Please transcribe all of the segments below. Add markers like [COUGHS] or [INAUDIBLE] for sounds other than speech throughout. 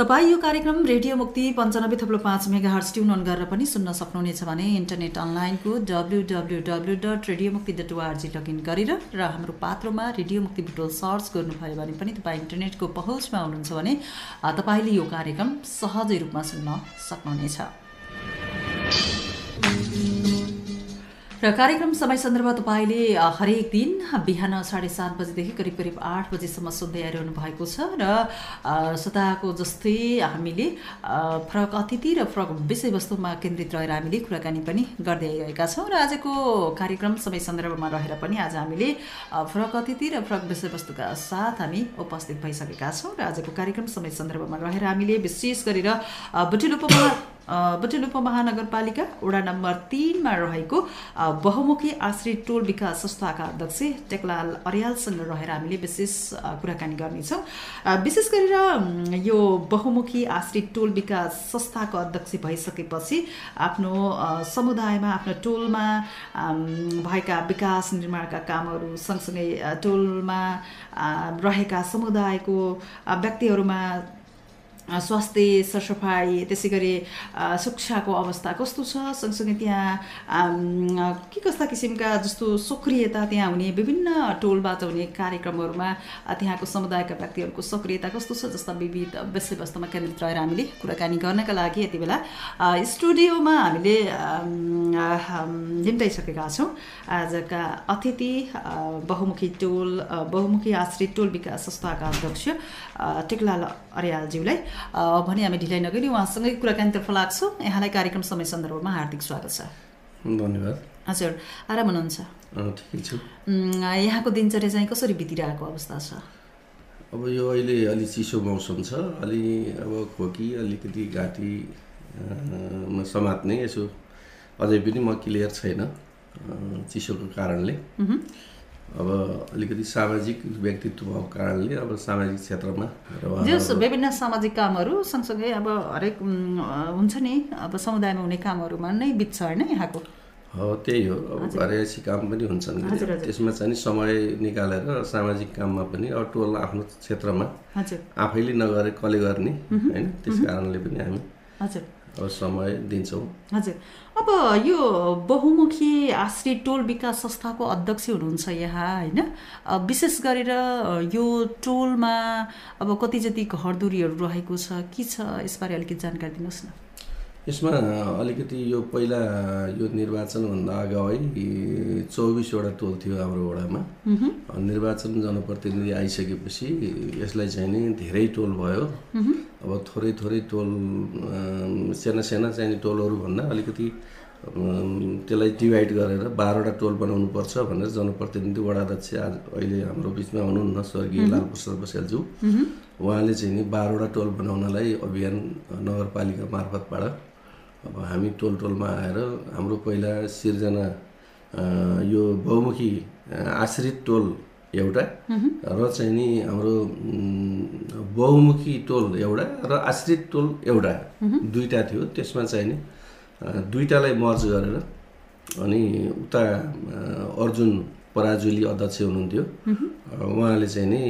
तपाईँ यो कार्यक्रम रेडियो मुक्ति पन्चानब्बे थप्लो पाँच मेगा हर्स ट्युन अन गरेर पनि सुन्न सक्नुहुनेछ भने इन्टरनेट अनलाइनको W W W dot radio Mukti dot ORG login गरेर र हाम्रो पात्रोमा रेडियो मुक्ति बुटोल सर्च गर्नुभयो भने पनि तपाईँ इन्टरनेटको पहुँचमा हुनुहुन्छ भने तपाईँले यो कार्यक्रम सहजै रूपमा सुन्न सक्नुहुनेछ। र कार्यक्रम समय सन्दर्भ तपाईँले हरेक दिन बिहान साढे सात बजीदेखि करिब करिब आठ बजीसम्म सुन्दै आइरहनु भएको छ र सताको जस्तै हामीले फरक अतिथि र फरक विषयवस्तुमा केन्द्रित रहेर हामीले कुराकानी पनि गर्दै आइरहेका छौँ र आजको कार्यक्रम समय सन्दर्भमा रहेर पनि आज हामीले फरक अतिथि र फरक विषयवस्तुका साथ हामी उपस्थित भइसकेका छौँ र आजको कार्यक्रम समय सन्दर्भमा रहेर हामीले विशेष गरेर बुटिल उपमा बुटिल उपमहानगरपालिका वडा नम्बर तिनमा रहेको बहुमुखी आश्रित टोल विकास संस्थाका अध्यक्ष टेकलाल अर्यालसँग रहेर हामीले विशेष कुराकानी गर्नेछौँ। विशेष गरेर यो बहुमुखी आश्रित टोल विकास संस्थाको अध्यक्ष भइसकेपछि आफ्नो समुदायमा आफ्नो टोलमा भएका विकास निर्माणका कामहरू सँगसँगै टोलमा रहेका समुदायको व्यक्तिहरूमा स्वास्थ्य सरसफाइ त्यसै गरी शिक्षाको अवस्था कस्तो छ? सँगसँगै त्यहाँ के कस्ता किसिमका जस्तो सक्रियता त्यहाँ हुने विभिन्न टोलबाट हुने कार्यक्रमहरूमा त्यहाँको समुदायका व्यक्तिहरूको सक्रियता कस्तो छ? जस्ता विविध विषयवस्तुमा केन्द्रित रहेर हामीले कुराकानी गर्नका लागि यति बेला स्टुडियोमा हामीले निम्ताइसकेका छौँ। आजका अतिथि बहुमुखी टोल बहुमुखी आश्रित टोल विकास संस्थाका अध्यक्ष टेकलाल अर्यालज्यूलाई भने हामी ढिलाइ नगरी उहाँसँगै कुराकानीतर्फ लाग्छौँ यहाँलाई कार्यक्रम समय सन्दर्भमा हार्दिक स्वागत छ। धन्यवाद। हजुर आराम हुनुहुन्छ? ठिकै छु। यहाँको दिनचर्या चाहिँ कसरी बितिरहेको अवस्था छ? अब यो अहिले अलि चिसो मौसम छ अलि अब खोकी अलिकति घाँटी समात्ने यसो अझै पनि म क्लियर छैन चिसोको कारणले। अब अलिकति सामाजिक व्यक्तित्व भएको कारणले अब सामाजिक क्षेत्रमा जस विभिन्न सामाजिक कामहरू सँगसँगै अब हरेक हुन्छ नि अब समुदायमा हुने कामहरूमा नै बित्छ होइन यहाँको? हो त्यही हो। अब घरेसी काम पनि हुन्छन्। त्यसमा चाहिँ समय निकालेर सामाजिक काममा पनि अब टोल आफ्नो क्षेत्रमा आफैले नगरे कसले गर्ने होइन? त्यस कारणले पनि हामी हजुर। समय दिन्छौँ। हजुर। अब यो बहुमुखी आश्रित टोल विकास संस्थाको अध्यक्ष हुनुहुन्छ यहाँ होइन? विशेष गरेर यो टोलमा अब कति जति घरदुरीहरू रहेको छ के छ यसबारे अलिकति जानकारी दिनुहोस् न। यसमा अलिकति यो पहिला यो निर्वाचनभन्दा अगावै चौबिसवटा टोल थियो हाम्रो वडामा। निर्वाचन जनप्रतिनिधि आइसकेपछि यसलाई चाहिँ नि धेरै टोल भयो। अब थोरै थोरै टोल साना साना चाहिने टोलहरू भन्दा अलिकति त्यसलाई डिभाइड गरेर बाह्रवटा टोल बनाउनु पर्छ भनेर जनप्रतिनिधि वडा अध्यक्ष आज अहिले हाम्रो बिचमा हुनुहुन्न स्वर्गीय लालप्रसाद बस्यालज्यू उहाँले चाहिँ नि बाह्रवटा टोल बनाउनलाई अभियान नगरपालिका मार्फतबाट अब हामी टोल टोलमा आएर हाम्रो पहिला सिर्जना यो बहुमुखी आश्रित टोल एउटा र चाहिँ नि हाम्रो बहुमुखी टोल एउटा र आश्रित टोल एउटा दुईवटा थियो। त्यसमा चाहिँ नि दुईवटालाई मर्ज गरेर अनि उता अर्जुन पराजुली अध्यक्ष हुनुहुन्थ्यो। उहाँले चाहिँ नि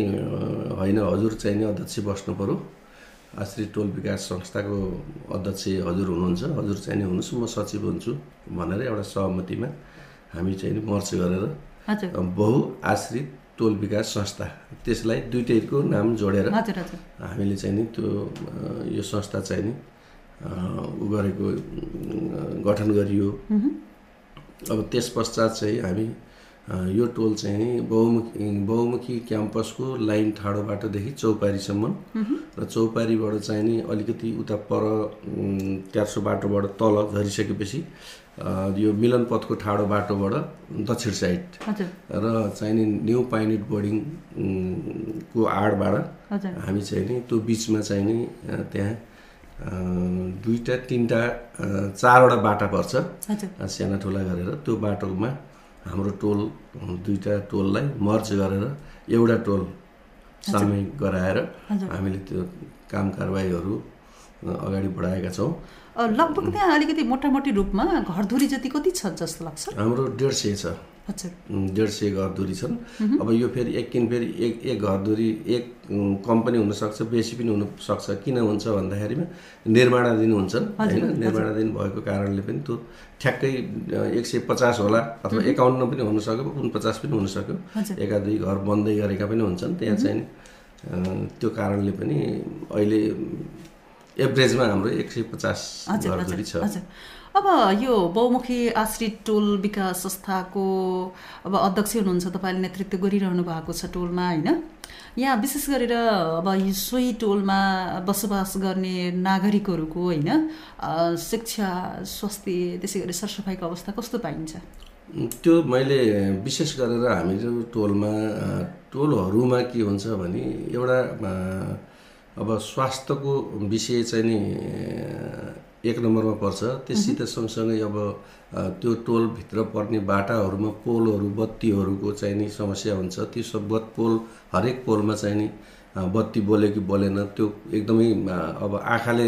होइन हजुर चाहिँ नि अध्यक्ष बस्नु पऱ्यो आश्रित टोल विकास संस्थाको अध्यक्ष हजुर हुनुहुन्छ। हजुर चाहिँ नि हुनुहोस् म सचिव हुन्छु भनेर एउटा सहमतिमा हामी चाहिँ नि मर्च गरेर बहु आश्रित टोल विकास संस्था त्यसलाई दुइटैको नाम जोडेर हामीले चाहिँ नि त्यो यो संस्था चाहिँ नि उ गरेको गठन गरियो। अब त्यस पश्चात चाहिँ हामी यो टोल चाहिँ बहुमुखी बहुमुखी क्याम्पसको लाइन ठाडो बाटोदेखि चौपारीसम्म र चौपारीबाट चाहिँ नि अलिकति उता पर ट्यार्सो बाटोबाट तल झरिसकेपछि यो मिलन पथको ठाडो बाटोबाट दक्षिण साइड र चाहिँ नि न्यु पाइनेट बोर्डिङको आडबाट हामी चाहिँ नि त्यो बिचमा चाहिँ नि त्यहाँ दुईवटा तिनवटा चारवटा बाटा पर्छ। साना ठुला गरेर त्यो बाटोमा हाम्रो टोल दुईवटा टोललाई मर्ज गरेर एउटा टोल सामूहिक गराएर हामीले त्यो काम कारवाहीहरू अगाडि बढाएका छौँ। लगभग त्यहाँ अलिकति मोटामोटी रूपमा घरधुरी जति कति छ जस्तो लाग्छ? हाम्रो डेढ सय छ। डेढ सय घरधुरी छन्। अब यो फेरि एक किन फेरि एक एक घरधुरी एक उम्, कम पनि हुनसक्छ बेसी पनि हुनसक्छ किन हुन्छ भन्दाखेरिमा निर्माणाधीन हुन्छन् होइन? निर्माणाधीन भएको कारणले पनि त्यो ठ्याक्कै एक सय पचास होला अथवा एकाउन्न पनि हुनसक्यो उनपचास पनि हुनसक्यो। एका दुई घर बन्दै गरेका पनि हुन्छन्। त्यहाँ चाहिँ त्यो कारणले पनि अहिले एभरेजमा हाम्रो एक सय पचास घरधुरी हजुर छ। अब यो बहुमुखी आश्रित टोल विकास संस्थाको अब अध्यक्ष हुनुहुन्छ तपाईँले नेतृत्व गरिरहनु भएको छ टोलमा होइन? यहाँ विशेष गरेर अब यो सोही टोलमा बसोबास गर्ने नागरिकहरूको होइन शिक्षा स्वास्थ्य त्यसै गरी सरसफाइको अवस्था कस्तो पाइन्छ? त्यो मैले विशेष गरेर हामीहरू टोलमा टोलहरूमा के हुन्छ भने एउटा अब स्वास्थ्यको विषय चाहिँ नि एक नम्बरमा पर्छ। त्यससित सँगसँगै अब त्यो टोलभित्र पर्ने बाटाहरूमा पोलहरू बत्तीहरूको चाहिँ नि समस्या हुन्छ। त्यो सब बत पोल हरेक पोलमा चाहिँ नि बत्ती बोल्यो कि बोलेन। त्यो एकदमै अब आँखाले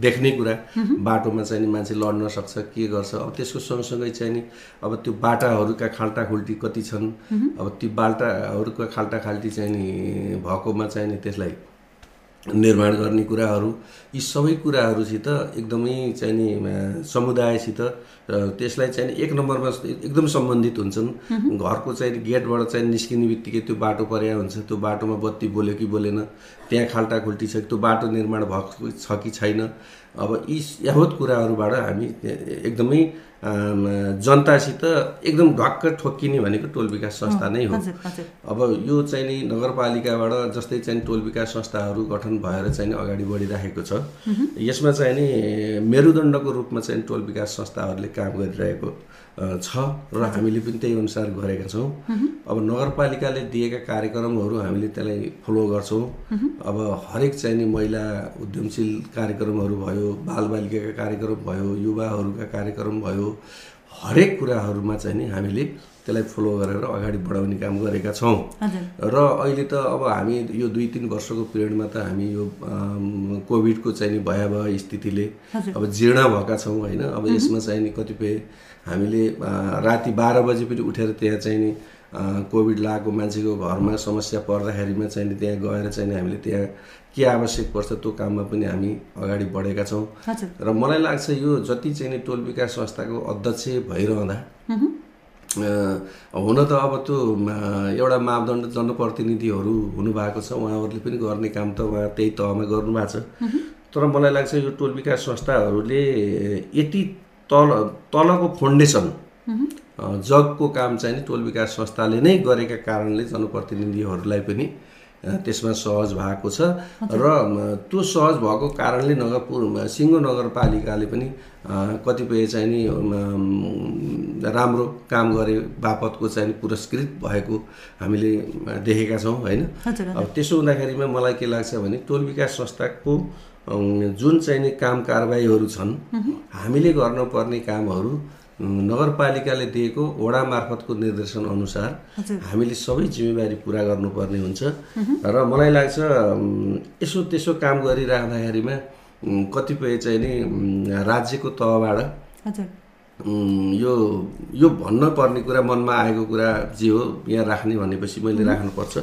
देख्ने कुरा। बाटोमा चाहिँ नि मान्छे लड्न सक्छ के गर्छ? अब त्यसको सँगसँगै चाहिँ नि अब त्यो बाटाहरूका खाल्टाखुल्टी कति छन्? अब ती बाटाहरूका खाल्टाखाल्टी चाहिँ नि भएकोमा चाहिँ नि त्यसलाई निर्माण गर्ने कुराहरू यी सबै कुराहरूसित एकदमै चाहिँ नि समुदायसित अ, त्यसलाई चाहिँ एक नम्बरमा एकदम सम्बन्धित हुन्छन्। घरको चाहिँ गेटबाट चाहिँ निस्किने बित्तिकै त्यो बाटो पर्या हुन्छ। त्यो बाटोमा बत्ती बोल्यो कि बोलेन त्यहाँ खाल्टाखुल्टी छ त्यो बाटो निर्माण भएको छ कि छैन। अब यी यावत कुराहरूबाट हामी एकदमै जनतासित एकदम ढक्क ठोक्किने भनेको टोल विकास संस्था नै हो। अब यो चाहिँ नि नगरपालिकाबाट जस्तै चाहिँ टोल विकास संस्थाहरू गठन भएर चाहिँ अगाडि बढिरहेको छ। यसमा चाहिँ नि मेरुदण्डको रूपमा चाहिँ टोल विकास संस्थाहरूले काम गरिरहेको छ र हामीले पनि त्यही अनुसार गरेका छौँ। अब नगरपालिकाले दिएका कार्यक्रमहरू हामीले त्यसलाई फलो गर्छौँ। अब हरेक चाहिँ नि महिला उद्यमशील कार्यक्रमहरू भयो बालबालिकाका कार्यक्रम भयो युवाहरूका कार्यक्रम भयो हरेक कुराहरूमा चाहिँ नि हामीले त्यसलाई फलो गरेर अगाडि बढाउने काम गरेका छौँ। र अहिले त अब हामी यो दुई तिन वर्षको पिरियडमा त हामी यो कोभिडको चाहिँ नि भयावह स्थितिले। अब जीर्ण भएका छौँ होइन। अब यसमा चाहिँ नि कतिपय हामीले राति बाह्र बजी पनि उठेर त्यहाँ चाहिँ नि कोभिड लागेको मान्छेको घरमा समस्या पर्दाखेरिमा चाहिँ त्यहाँ गएर चाहिँ हामीले त्यहाँ के आवश्यक पर्छ त्यो काममा पनि हामी अगाडि बढेका छौँ। र मलाई लाग्छ यो जति चाहिँ नि टोल विकास संस्थाको अध्यक्ष भइरहँदा हुन त अब त्यो एउटा मापदण्ड जनप्रतिनिधिहरू हुनुभएको छ उहाँहरूले पनि गर्ने काम त उहाँ त्यही तहमा गर्नुभएको छ। तर मलाई लाग्छ यो टोल विकास संस्थाहरूले यति तल तलको फाउन्डेसन जगको काम चाहिँ नि टोल विकास संस्थाले नै गरेका कारणले जनप्रतिनिधिहरूलाई पनि त्यसमा सहज भएको छ। र त्यो सहज भएको कारणले नगरपुर सिङ्गो नगरपालिकाले पनि कतिपय चाहिँ नि राम्रो काम गरे बापतको चाहिँ पुरस्कृत भएको हामीले देखेका छौँ होइन? अब त्यसो हुँदाखेरिमा मलाई के लाग्छ भने टोल विकास संस्थाको जुन चाहिँ नि काम कारबाहीहरू छन् हामीले गर्नुपर्ने कामहरू नगरपालिकाले दिएको वडा मार्फतको निर्देशन अनुसार। हामीले सबै जिम्मेवारी पुरा गर्नुपर्ने हुन्छ। र मलाई लाग्छ यसो त्यसो काम गरिराख्दाखेरिमा कतिपय चाहिँ नि राज्यको तहबाट यो यो भन्न पर्ने कुरा मनमा आएको कुरा जे हो यहाँ राख्ने भनेपछि मैले राख्नुपर्छ।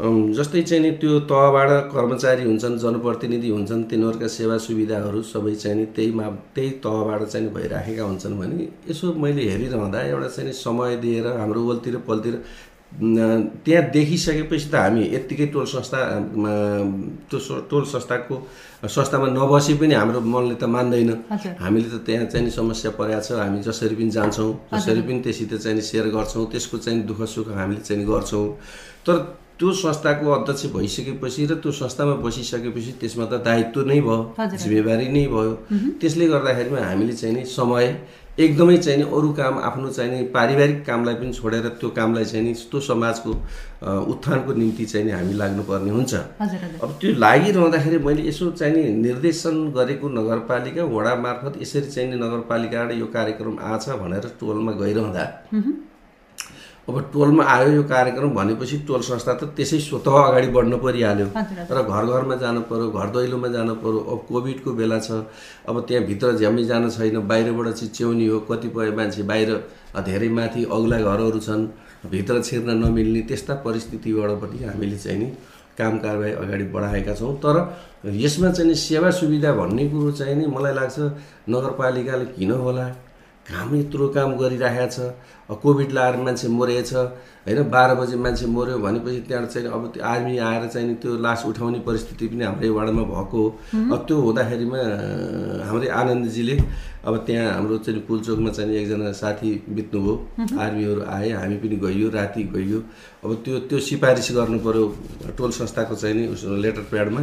जस्तै चाहिँ नि त्यो तहबाट कर्मचारी हुन्छन् जनप्रतिनिधि हुन्छन् तिनीहरूका सेवा सुविधाहरू सबै चाहिँ नि त्यही मा त्यही तहबाट चाहिँ भइराखेका हुन्छन् भने यसो मैले हेरिरहँदा एउटा चाहिँ नि समय दिएर हाम्रो वलतिर पलतिर त्यहाँ देखिसकेपछि त हामी यत्तिकै टोल संस्था त्यो टोल संस्थाको संस्थामा नबसे पनि हाम्रो मनले त मान्दैन। हामीले त त्यहाँ चाहिँ नि समस्या परेको छ हामी जसरी पनि जान्छौँ जसरी पनि त्योसित चाहिँ नि सेयर गर्छौँ त्यसको चाहिँ दुःख सुख हामीले चाहिँ गर्छौँ। तर त्यो संस्थाको अध्यक्ष भइसकेपछि र त्यो संस्थामा बसिसकेपछि त्यसमा त दायित्व नै भयो। जिम्मेवारी नै भयो। त्यसले गर्दाखेरिमा हामीले चाहिँ नि समय एकदमै चाहिँ नि अरू काम आफ्नो चाहिँ नि पारिवारिक कामलाई पनि छोडेर त्यो कामलाई चाहिँ नि त्यो समाजको उत्थानको निम्ति चाहिँ नि हामी लाग्नुपर्ने हुन्छ। अब त्यो लागिरहँदाखेरि मैले यसो चाहिँ नि निर्देशन गरेको नगरपालिका वडा मार्फत यसरी चाहिँ नि नगरपालिकाबाट यो कार्यक्रम आछ भनेर टोलमा गइरहँदा। अब टोलमा आयो यो कार्यक्रम भनेपछि टोल संस्था त त्यसै स्वतः अगाडि बढ्न परिहाल्यो। हजुर, र घर घरमा जानु पर्यो घर दैलोमा जानु पर्यो अब कोभिडको बेला छ। अब त्यहाँभित्र झ्यामै जान छैन बाहिरबाट चाहिँ च्याउनी हो कतिपय मान्छे बाहिर धेरै माथि अग्ला घरहरू छन् भित्र छिर्न नमिल्ने त्यस्ता परिस्थितिबाट पनि हामीले चाहिँ नि काम कारवाही अगाडि बढाएका छौँ। तर यसमा चाहिँ नि सेवा सुविधा भन्ने कुरो चाहिँ नि मलाई लाग्छ नगरपालिकाले किन होला? काम यत्रो काम गरिरहेको छ। कोभिड लाएर मान्छे मरेछ। होइन बाह्र बजे मान्छे मऱ्यो भनेपछि त्यहाँ चाहिँ अब त्यो आर्मी आएर चाहिँ त्यो लास उठाउने परिस्थिति पनि हाम्रै वार्डमा भएको हो। अब त्यो हुँदाखेरिमा हाम्रै आनन्दजीले अब त्यहाँ हाम्रो चाहिँ पुलचोकमा चाहिँ एकजना साथी बित्नुभयो। आर्मीहरू आए हामी पनि गइयो राति गइयो। अब त्यो त्यो सिफारिस गर्नु पऱ्यो टोल संस्थाको चाहिँ नि उस लेटर प्याडमा।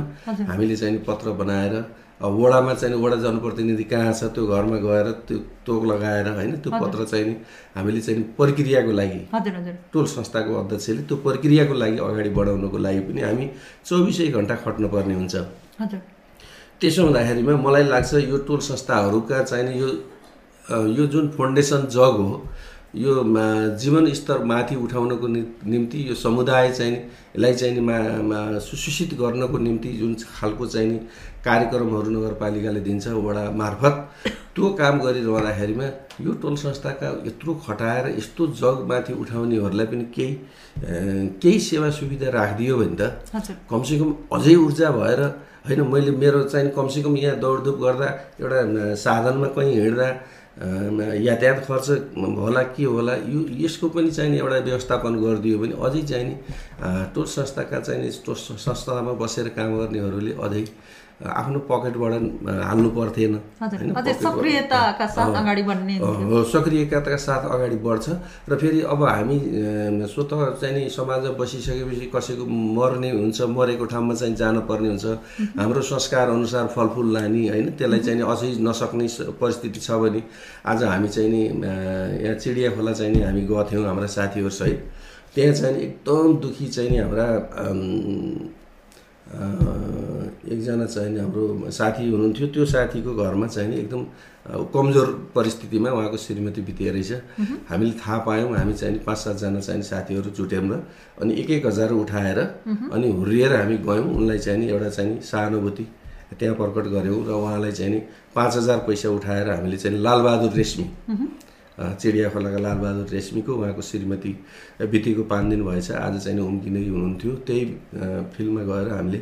हामीले चाहिँ नि पत्र बनाएर अब वडामा चाहिँ वडा जनप्रतिनिधि कहाँ छ त्यो घरमा गएर त्यो तोक लगाएर होइन त्यो पत्र चाहिँ नि हामीले चाहिँ प्रक्रियाको लागि हजुर हजुर। टोल संस्थाको अध्यक्षले त्यो प्रक्रियाको लागि अगाडि बढाउनको लागि पनि हामी चौबिसै घन्टा खट्नुपर्ने हुन्छ। हजुर। त्यसो हुँदाखेरिमा मलाई लाग्छ यो टोल संस्थाहरूका चाहिने यो यो जुन फाउन्डेसन जग हो यो जीवन स्तर माथि उठाउनको निम्ति यो समुदाय चाहिँ नि- लाई चाहिँ मा गर्नको निम्ति जुन खालको चाहिँ कार्यक्रमहरू नगरपालिकाले दिन्छ वडा मार्फत त्यो काम गरिरहँदाखेरिमा यो टोल संस्थाका यत्रो खटाएर यस्तो जगमाथि उठाउनेहरूलाई पनि केही केही सेवा सुविधा राखिदियो भने त कमसेकम अझै ऊर्जा भएर होइन मैले मेरो चाहिँ कमसेकम यहाँ दौडधुप गर्दा एउटा साधनमा कहीँ हिँड्दा यातायात खर्च होला के होला यो यसको पनि चाहिँ नि एउटा व्यवस्थापन गरिदियो भने अझै चाहिँ नि अ, टोल संस्थाका चाहिँ नि टोल संस्थामा बसेर काम गर्नेहरूले अझै आफ्नो पकेटबाट हाल्नु पर्थेन। सक्रियताका साथ। अगाडि बढ्ने हो सक्रियताका साथ अगाडि बढ्छ। र फेरि अब हामी स्वत चाहिँ नि समाजमा बसिसकेपछि कसैको मर्ने हुन्छ मरेको ठाउँमा चाहिँ जानुपर्ने हुन्छ। हाम्रो संस्कार अनुसार फलफुल लाने होइन त्यसलाई चाहिँ अझै नसक्ने परिस्थिति छ भने आज हामी चाहिँ नि यहाँ चिडिया खोला चाहिँ नि हामी गएको हाम्रा साथीहरूसहित त्यहाँ चाहिँ एकदम दुःखी चाहिँ नि हाम्रा एकजना चाहिँ नि हाम्रो साथी हुनुहुन्थ्यो। त्यो साथीको घरमा चाहिँ नि एकदम कमजोर परिस्थितिमा उहाँको श्रीमती बितिए रहेछ। हामीले थाहा पायौँ हामी चाहिँ पाँच सातजना चाहिँ नि साथीहरू जुट्यौँ र अनि एक एक हजार उठाएर अनि हुर्रिएर हामी गयौँ। उनलाई चाहिँ एउटा चाहिँ सहानुभूति त्यहाँ प्रकट गऱ्यौँ र उहाँलाई चाहिँ नि पाँच हजार पैसा उठाएर हामीले चाहिँ लालबहादुर रेश्मी अ, चिडिया खोलाका लालबहादुर रेश्मीको उहाँको श्रीमती बितेको पाँच दिन भएछ। आज चाहिँ नि उम्किँदै हुनुहुन्थ्यो। त्यही फिल्डमा गएर हामीले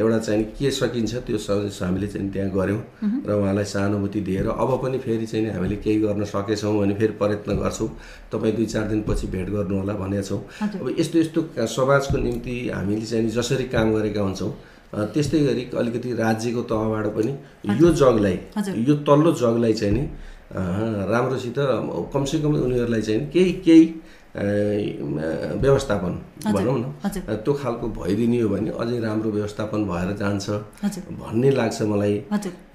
एउटा चाहिँ के सकिन्छ त्यो सजेस्ट हामीले चाहिँ त्यहाँ गऱ्यौँ र उहाँलाई सहानुभूति दिएर अब पनि फेरि चाहिँ हामीले केही गर्न सकेछौँ भने फेरि प्रयत्न गर्छौँ। तपाईँ दुई चार दिनपछि भेट गर्नु होला भनेका छौँ अब यस्तो यस्तो समाजको निम्ति हामीले चाहिँ जसरी काम गरेका हुन्छौँ त्यस्तै गरी अलिकति राज्यको तहबाट पनि यो जगलाई। यो तल्लो जगलाई चाहिँ नि राम्रोसित कमसेकम उनीहरूलाई चाहिँ केही केही व्यवस्थापन भनौँ न। त्यो खालको भइदिने हो भने अझै राम्रो व्यवस्थापन भएर जान्छ। भन्ने लाग्छ मलाई।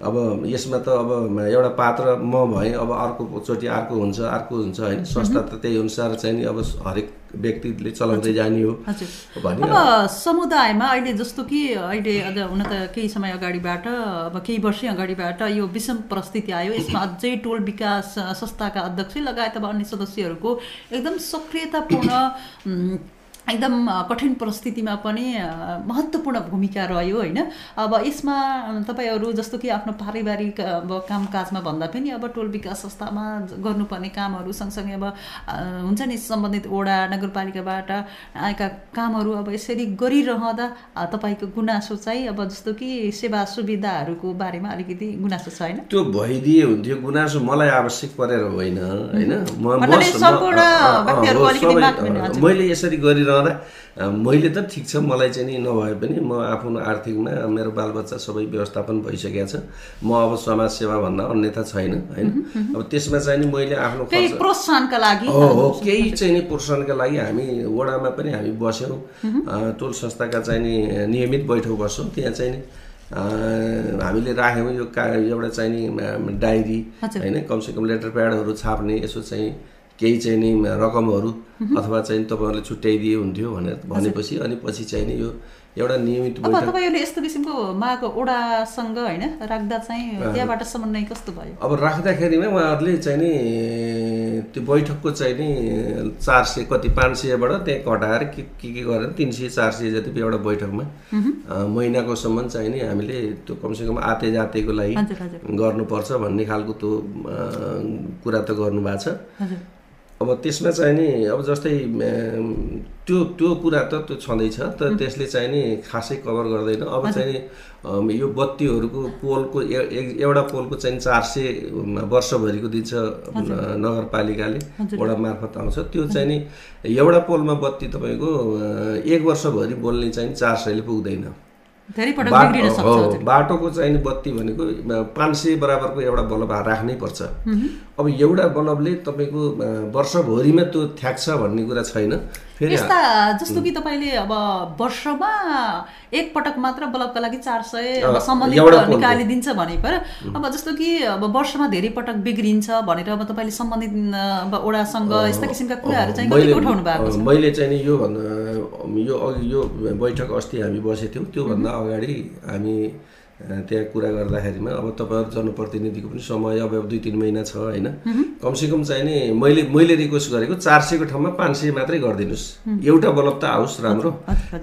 अब यसमा त अब एउटा पात्र म भएँ अब अर्कोचोटि अर्को हुन्छ अर्को हुन्छ होइन? संस्था त त्यही अनुसार चाहिँ नि अब हरेक व्यक्तिले चलाउँदै जाने हो भने अब समुदायमा अहिले जस्तो कि अहिले अझ हुन त केही समय अगाडिबाट अब केही वर्षै अगाडिबाट यो विषम परिस्थिति आयो। यसमा [COUGHS] अझै टोल विकास संस्थाका अध्यक्ष लगायत अब अन्य सदस्यहरूको एकदम सक्रियतापूर्ण [COUGHS] एकदम कठिन परिस्थितिमा पनि महत्त्वपूर्ण भूमिका रह्यो होइन? अब यसमा तपाईँहरू जस्तो कि आफ्नो पारिवारिक अब कामकाजमा भन्दा पनि अब टोल विकास संस्थामा गर्नुपर्ने कामहरू सँगसँगै अब हुन्छ नि सम्बन्धित वडा नगरपालिकाबाट आएका कामहरू अब यसरी गरिरहँदा तपाईँको गुनासो चाहिँ अब जस्तो कि सेवा सुविधाहरूको बारेमा अलिकति गुनासो छ होइन? त्यो भइदिए हुन्थ्यो। गुनासो मलाई आवश्यक परेर होइन होइन। मैले यसरी गरिरहँदा अ, मैले त ठिक छ मलाई चाहिँ नि नभए पनि म आफ्नो आर्थिकमा मेरो बालबच्चा सबै व्यवस्थापन भइसकेको छ। म अब समाज सेवा भन्दा अन्यथा छैन होइन? अब त्यसमा चाहिँ नि मैले आफ्नो प्रोत्साहनका लागि हो हो केही चाहिँ नि प्रोत्साहनका लागि हामी वडामा पनि हामी बस्यौँ। टोल संस्थाका चाहिँ नि नियमित बैठक बस्छौँ त्यहाँ चाहिँ नि हामीले राख्यौँ यो का एउटा चाहिँ नि डायरी। होइन? कमसेकम लेटर प्याडहरू छाप्ने यसो चाहिँ केही चाहिँ नि रकमहरू अथवा चाहिँ तपाईँहरूले छुट्याइदिए हुन्थ्यो भनेर भनेपछि अनि पछि चाहिँ नि यो एउटा नियमित अब तपाईँहरूले यस्तो किसिमको माग ओडासँग होइन राख्दा चाहिँ त्यहाँबाट समन्वय कस्तो भयो? अब राख्दाखेरिमा उहाँहरूले चाहिँ नि त्यो बैठकको चाहिँ नि चार सय कति पाँच सयबाट त्यहाँ घटाएर के के के गरेर तिन सय चार सय जति एउटा बैठकमा महिनाको सम्म चाहिँ नि हामीले त्यो कमसेकम आते जातेको लागि गर्नुपर्छ भन्ने खालको त्यो कुरा त गर्नुभएको छ। अब त्यसमा चाहिँ नि अब जस्तै त्यो त्यो कुरा त त्यो छँदैछ त त्यसले चाहिँ नि खासै कभर गर्दैन। अब चाहिँ नि यो बत्तीहरूको पोलको एउटा पोलको चाहिँ चार सय वर्षभरिको दिन्छ नगरपालिकाले वडा मार्फत आउँछ। त्यो चाहिँ नि एउटा पोलमा बत्ती तपाईँको एक वर्षभरि बोल्ने चाहिँ चार सयले पुग्दैन। बाटोको चाहिँ बत्ती भनेको पाँच सय बराबरको एउटा बल्ब राख्नै पर्छ। अब एउटा बल्बले तपाईँको वर्षभरिमा त्यो थ्याक्छ भन्ने कुरा छैन। फेरि जस्तो कि तपाईँले अब वर्षमा एक पटक मात्र बल्बका लागि चार सय सम्बन्धित निकालिदिन्छ भने पर अब जस्तो कि अब वर्षमा धेरै पटक बिग्रिन्छ भनेर अब तपाईँले सम्बन्धित अब ओडासँग यस्ता किसिमका कुराहरू चाहिँ उठाउनु भएको छ? मैले चाहिँ नि यो भन्दा यो अघि यो बैठक अस्ति हामी बसेको थियौँ त्योभन्दा अगाडि हामी त्यहाँ कुरा गर्दाखेरिमा अब तपाईँहरू जनप्रतिनिधिको पनि समय अब दुई तिन महिना छ होइन? कमसेकम चाहिँ नि मैले मैले रिक्वेस्ट गरेको चार सयको ठाउँमा पाँच सय मात्रै गरिदिनुहोस्। एउटा बल्ब त आओस् राम्रो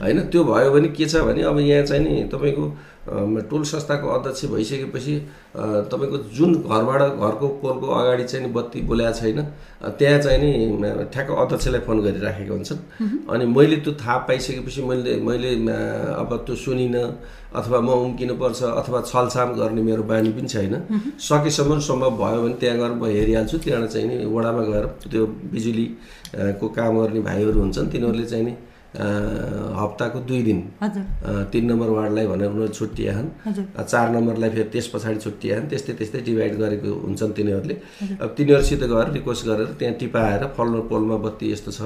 होइन? त्यो भयो भने के छ भने अब यहाँ चाहिँ नि तपाईँको टोल संस्थाको अध्यक्ष भइसकेपछि तपाईँको जुन घरबाट घरको पोलको अगाडि चाहिँ बत्ती बोल्याएको छैन त्यहाँ चाहिँ नि ठ्याक्क अध्यक्षलाई फोन गरिराखेका हुन्छन्। अनि मैले त्यो थाहा पाइसकेपछि मैले मैले अब त्यो सुनिनँ अथवा म उम्किनुपर्छ अथवा छलछाम गर्ने मेरो बानी पनि छैन। सकेसम्म सम्भव भयो भने त्यहाँ गएर म हेरिहाल्छु। त्यहाँबाट चाहिँ नि वडामा गएर त्यो बिजुलीको काम गर्ने भाइहरू हुन्छन् तिनीहरूले चाहिँ नि हप्ताको दुई दिन। तिन नम्बर वार्डलाई भनेर उनीहरू छुट्टियाछन् चार नम्बरलाई फेरि त्यस पछाडि छुट्टियाछन् त्यस्तै त्यस्तै डिभाइड गरेको हुन्छन् तिनीहरूले। अब तिनीहरूसित गएर रिक्वेस्ट गरेर त्यहाँ टिपाएर फल्लो पोलमा बत्ती यस्तो छ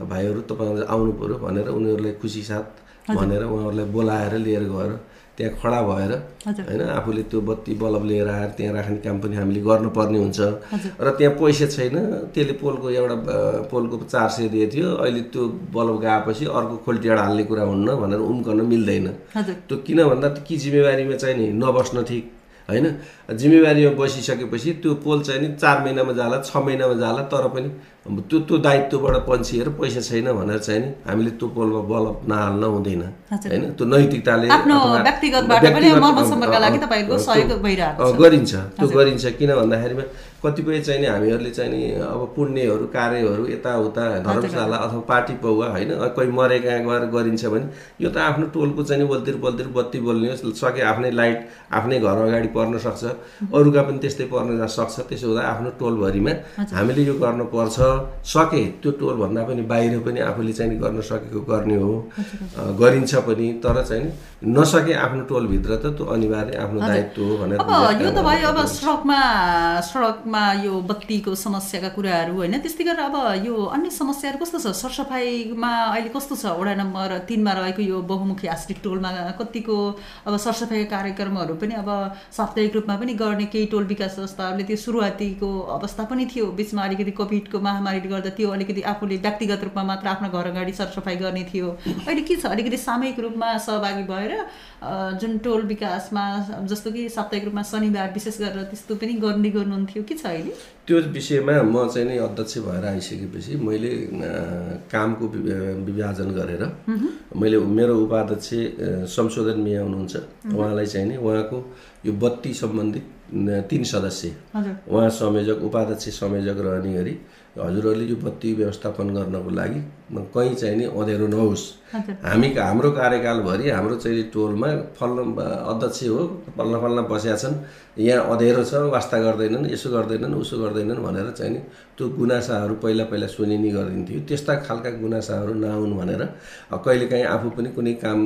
भाइहरू तपाईँहरूले आउनु पऱ्यो भनेर उनीहरूलाई खुसी साथ भनेर उहाँहरूलाई बोलाएर लिएर गएर त्यहाँ खडा भएर होइन आफूले त्यो बत्ती बल्ब लिएर आएर त्यहाँ राख्ने काम पनि हामीले गर्नुपर्ने हुन्छ। र त्यहाँ पैसा छैन त्यसले पोलको एउटा पोलको चार सय दिएको थियो। अहिले त्यो बल्ब गएपछि अर्को खोल्टीबाट हाल्ने कुरा हुन्न भनेर उम्कन मिल्दैन। त्यो किन भन्दा कि जिम्मेवारीमा चाहिँ नि नबस्न ठिक होइन? जिम्मेवारीमा बसिसकेपछि त्यो पोल चाहिँ नि चार महिनामा जाला छ महिनामा जाला तर पनि त्यो त्यो दायित्वबाट पन्छिएर पैसा छैन भनेर चाहिँ नि हामीले त्यो पोलमा बल्ब नहाल्न हुँदैन। होइन? त्यो नैतिकताले गरिन्छ। त्यो गरिन्छ किन भन्दाखेरिमा कतिपय चाहिँ नि हामीहरूले चाहिँ नि अब पुण्यहरू कार्यहरू यताउता धर्मशाला अथवा पार्टी पौवा होइन? कोही मरे कहाँ गएर गरिन्छ भने यो त आफ्नो टोलको चाहिँ नि बल्तिर बल्तिर बत्ती बोल्ने सके आफ्नै लाइट आफ्नै घर अगाडि पर्न सक्छ। [LAUGHS] अरूका पनि त्यस्तै पर्न सक्छ। त्यसो हुँदा आफ्नो टोलभरिमा हामीले यो गर्नुपर्छ। सके त्यो टोलभन्दा पनि बाहिर पनि आफूले चाहिँ गर्न सकेको गर्ने हो। गरिन्छ पनि तर चाहिँ नसके आफ्नो टोलभित्र त त्यो अनिवार्य आफ्नो दायित्व हो भनेर यो त भयो अब सडकमा सडकमा यो बत्तीको समस्याका कुराहरू होइन त्यस्तै गरेर अब यो अन्य समस्याहरू कस्तो छ? सरसफाइमा अहिले कस्तो छ? वडा नम्बर तिनमा रहेको यो बहुमुखी आश्रित टोलमा कतिको अब सरसफाइ कार्यक्रमहरू पनि अब साप्ताहिक रूपमा पनि गर्ने केही टोल विकास संस्थाहरूले त्यो सुरुवातीको अवस्था पनि थियो। बिचमा अलिकति कोभिडको महामारीले गर्दा त्यो अलिकति आफूले व्यक्तिगत रूपमा मात्र आफ्नो घर अगाडि सरसफाइ गर्ने थियो। अहिले के छ? अलिकति सामूहिक रूपमा सहभागी भएर जुन टोल विकासमा जस्तो कि साप्ताहिक रूपमा शनिबार विशेष गरेर त्यस्तो पनि गर्ने गर्नुहुन्थ्यो। के छ अहिले? त्यो विषयमा म चाहिँ नि अध्यक्ष भएर आइसकेपछि मैले कामको विभाजन गरेर मैले मेरो उपाध्यक्ष संशोधन मिया हुनुहुन्छ। उहाँलाई चाहिँ नि उहाँको यो बत्ती सम्बन्धित तिन सदस्य। उहाँ संयोजक उपाध्यक्ष संयोजक रहने गरी हजुरहरूले यो बत्ती व्यवस्थापन गर्नको लागि कहीँ चाहिँ नि अँध्यारो नहोस्। हामी हाम्रो कार्यकालभरि हाम्रो चाहिँ टोलमा फल्न अध्यक्ष हो फल्न फल्न बसेका छन्। यहाँ अँध्यारो छ वास्ता गर्दैनन् यसो गर्दैनन् उसो गर्दैनन् भनेर चाहिँ नि त्यो गुनासाहरू पहिला पहिला सुनिने गरिदिन्थ्यो त्यस्ता खालका गुनासाहरू नआउन् भनेर कहिलेकाहीँ आफू पनि कुनै काम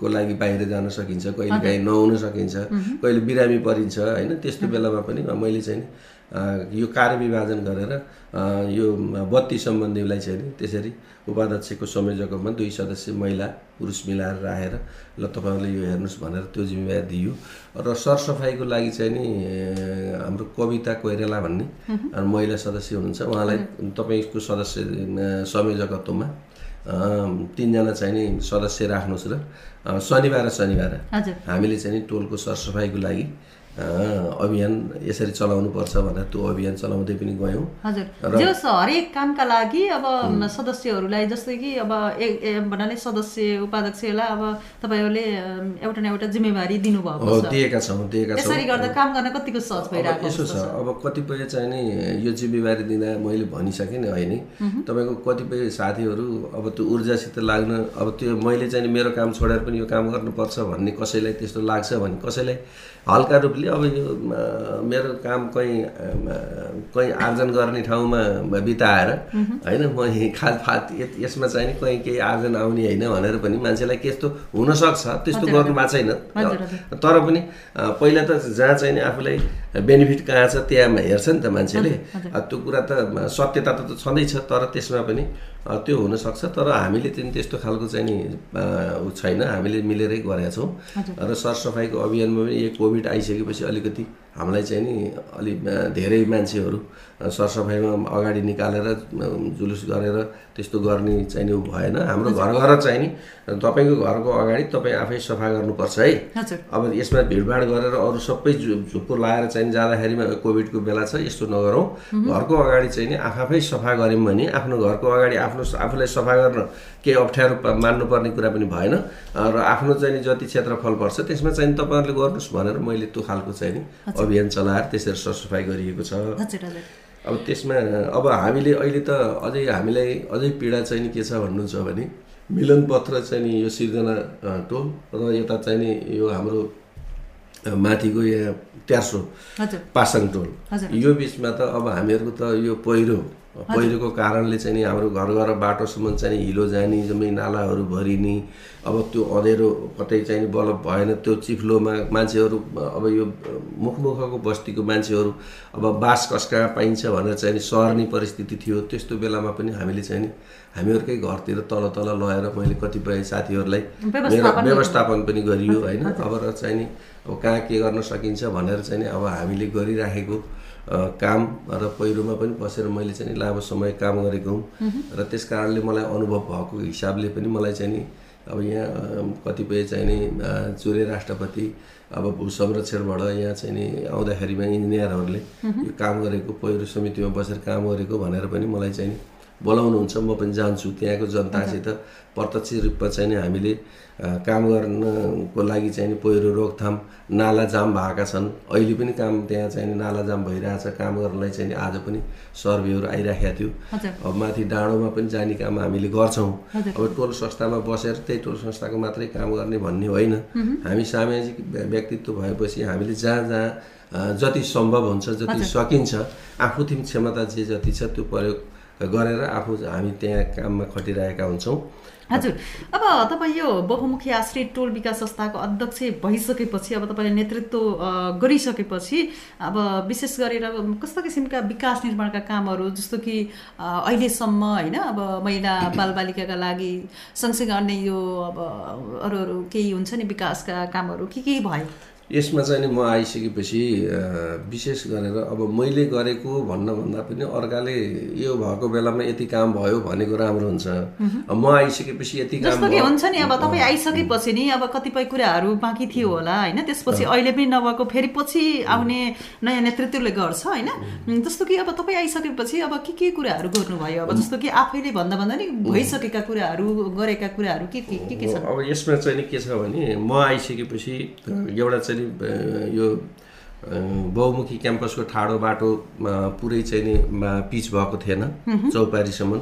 को लागि बाहिर जान सकिन्छ कहिलेकाहीँ नहुन सकिन्छ कहिले बिरामी परिन्छ होइन? त्यस्तो बेलामा पनि मैले चाहिँ यो कार्य विभाजन गरेर यो बत्ती सम्बन्धीलाई चाहिँ त्यसरी उपाध्यक्षको संयोजकमा दुई सदस्य महिला पुरुष मिलाएर राखेर ल तपाईँहरूले यो हेर्नुहोस् भनेर त्यो जिम्मेवारी दियो। र सरसफाइको लागि चाहिँ नि हाम्रो कविता कोइरेला भन्ने महिला सदस्य हुनुहुन्छ। उहाँलाई तपाईँको सदस्य संयोजकत्वमा तिनजना चाहिँ नि सदस्य राख्नुहोस् र शनिबार शनिबार हामीले चाहिँ नि टोलको सरसफाइको लागि अभियान यसरी चलाउनु पर्छ भनेर त्यो अभियान चलाउँदै पनि गयौँ। हजुर। जो हरेक कामका लागि अब सदस्यहरूलाई जस्तै कि अब भन्नाले सदस्य उपाध्यक्षलाई अब तपाईँहरूले एउटा न एउटा जिम्मेवारी दिनुभएको दिएका छौँ दिएका छौँ। यसरी गर्दा काम गर्न कतिको सहज भइरहेको यसो छ अब कतिपय चाहिँ नि यो जिम्मेवारी दिँदा मैले भनिसकेँ नि होइन तपाईँको कतिपय साथीहरू अब त्यो ऊर्जासित लाग्न अब त्यो मैले चाहिँ मेरो काम छोडेर पनि यो काम गर्नुपर्छ भन्ने कसैलाई त्यस्तो लाग्छ भने कसैलाई हल्का रूपले अब यो मेरो काम कहीँ कहीँ आर्जन गर्ने ठाउँमा बिताएर होइन म खाल फात यसमा चाहिँ नि कहीँ केही आर्जन आउने होइन भनेर पनि मान्छेलाई त्यस्तो हुनसक्छ त्यस्तो गर्नु भएको छैन तर पनि पहिला त जहाँ चाहिँ नि आफूलाई बेनिफिट कहाँ छ त्यहाँ हेर्छ नि त मान्छेले। त्यो कुरा त सत्यता त छँदैछ तर त्यसमा पनि त्यो हुनसक्छ। तर हामीले चाहिँ त्यस्तो खालको चाहिँ नि छैन हामीले मिलेरै गरेका छौँ। र सरसफाइको अभियानमा पनि यो कोभिड आइसकेपछि अलिकति हामीलाई चाहिँ नि अलिक धेरै मान्छेहरू सरसफाइमा अगाडि निकालेर जुलुस गरेर त्यस्तो गर्ने चाहिँ नि भएन। हाम्रो घर घर चाहिँ नि तपाईँको घरको अगाडि तपाईँ आफै सफा गर्नुपर्छ है। अब यसमा भिडभाड गरेर अरू सबै झुप्पो लाएर चाहिँ जाँदाखेरिमा कोभिडको बेला छ यस्तो नगरौँ। घरको अगाडि चाहिँ नि आफै सफा गऱ्यौँ भने आफ्नो घरको अगाडि आफ्नो आफूलाई सफा गर्न केही अप्ठ्यारो मान्नुपर्ने कुरा पनि भएन। र आफ्नो चाहिँ नि जति क्षेत्रफल पर्छ त्यसमा चाहिँ तपाईँहरूले गर्नुहोस् भनेर मैले त्यो खालको चाहिँ नि अभियान चलाएर त्यसरी सरसफाइ गरिएको छ। अब त्यसमा अब हामीले अहिले त अझै हामीलाई अझै पीडा चाहिँ नि के छ भन्नुहुन्छ भने मिलन पत्र चाहिँ नि यो सिर्जना टोल र यता चाहिँ नि यो हाम्रो माथिको यहाँ त्यार्सो पासाङ टोल। यो बिचमा त अब हामीहरूको त यो पहिरो पहिरोको कारणले चाहिँ नि हाम्रो घर घर बाटोसम्म चाहिँ हिलो जाने जम्मै नालाहरू भरिने अब त्यो अँधेरो कतै चाहिँ बलब भएन त्यो चिफ्लोमा मान्छेहरू अब यो मुखमुखको बस्तीको मान्छेहरू अब बास कस कहाँ पाइन्छ भनेर चाहिँ सर्ने परिस्थिति थियो। त्यस्तो बेलामा पनि हामीले चाहिँ नि हामीहरूकै घरतिर तल तल लगेर मैले कतिपय साथीहरूलाई व्यवस्थापन पनि गरियो होइन? अब र चाहिँ नि अब कहाँ के गर्न सकिन्छ भनेर चाहिँ नि अब हामीले गरिराखेको काम र पहिरोमा पनि बसेर मैले चाहिँ लामो समय काम गरेको हुँ। र त्यस कारणले मलाई अनुभव भएको हिसाबले पनि मलाई चाहिँ नि अब यहाँ कतिपय चाहिँ नि चुरे राष्ट्रपति अब भू संरक्षणबाट यहाँ चाहिँ नि आउँदाखेरिमा इन्जिनियरहरूले यो काम गरेको पहिरो समितिमा बसेर काम गरेको भनेर पनि मलाई चाहिँ नि बोलाउनुहुन्छ म पनि जान्छु। त्यहाँको जनतासित प्रत्यक्ष रूपमा चाहिँ नि हामीले काम गर्नको लागि चाहिँ नि पहिरो रोकथाम नाला जाम भएका छन्। अहिले पनि काम त्यहाँ चाहिँ नि नाला जाम भइरहेछ। काम गर्नलाई चाहिँ नि आज पनि सर्भेहरू आइराखेको थियो। अब माथि डाँडोमा पनि जाने काम हामीले गर्छौँ। अब टोल संस्थामा बसेर त्यही टोल संस्थाको मात्रै काम गर्ने भन्ने होइन। हामी सामाजिक व्यक्तित्व भएपछि हामीले जहाँ जहाँ जति सम्भव हुन्छ जति सकिन्छ आफूतिम क्षमता जे जति छ त्यो प्रयोग गरेर आफू हामी त्यहाँ काममा खटिरहेका हुन्छौँ। हजुर। अब तपाईँ यो बहुमुखी आश्रित टोल विकास संस्थाको अध्यक्ष भइसकेपछि अब तपाईँले नेतृत्व गरिसकेपछि अब विशेष गरेर कस्तो किसिमका विकास निर्माणका कामहरू जस्तो कि अहिलेसम्म होइन अब महिला बालबालिकाका लागि सँगसँगै अन्य यो अब अरू अरू केही हुन्छ नि विकासका कामहरू के के भयो? यसमा चाहिँ नि म आइसकेपछि विशेष गरेर अब मैले गरेको भन्नभन्दा पनि अर्काले यो भएको बेलामा यति काम भयो भनेको राम्रो हुन्छ। म आइसकेपछि यति काम हुन्छ नि अब तपाईँ आइसकेपछि नि अब कतिपय कुराहरू बाँकी थियो होला होइन? त्यसपछि अहिले पनि नभएको फेरि पछि आउने नयाँ नेतृत्वले गर्छ होइन? जस्तो कि अब तपाईँ आइसकेपछि अब के के कुराहरू गर्नुभयो? अब जस्तो कि आफैले भन्दा भन्दा नि भइसकेका कुराहरू गरेका कुराहरू के के के छ अब यसमा चाहिँ नि के छ भने म आइसकेपछि एउटा चाहिँ यो बहुमुखी क्याम्पसको ठाडो बाटो पुरै चाहिँ नि पिच भएको थिएन चौपारीसम्म।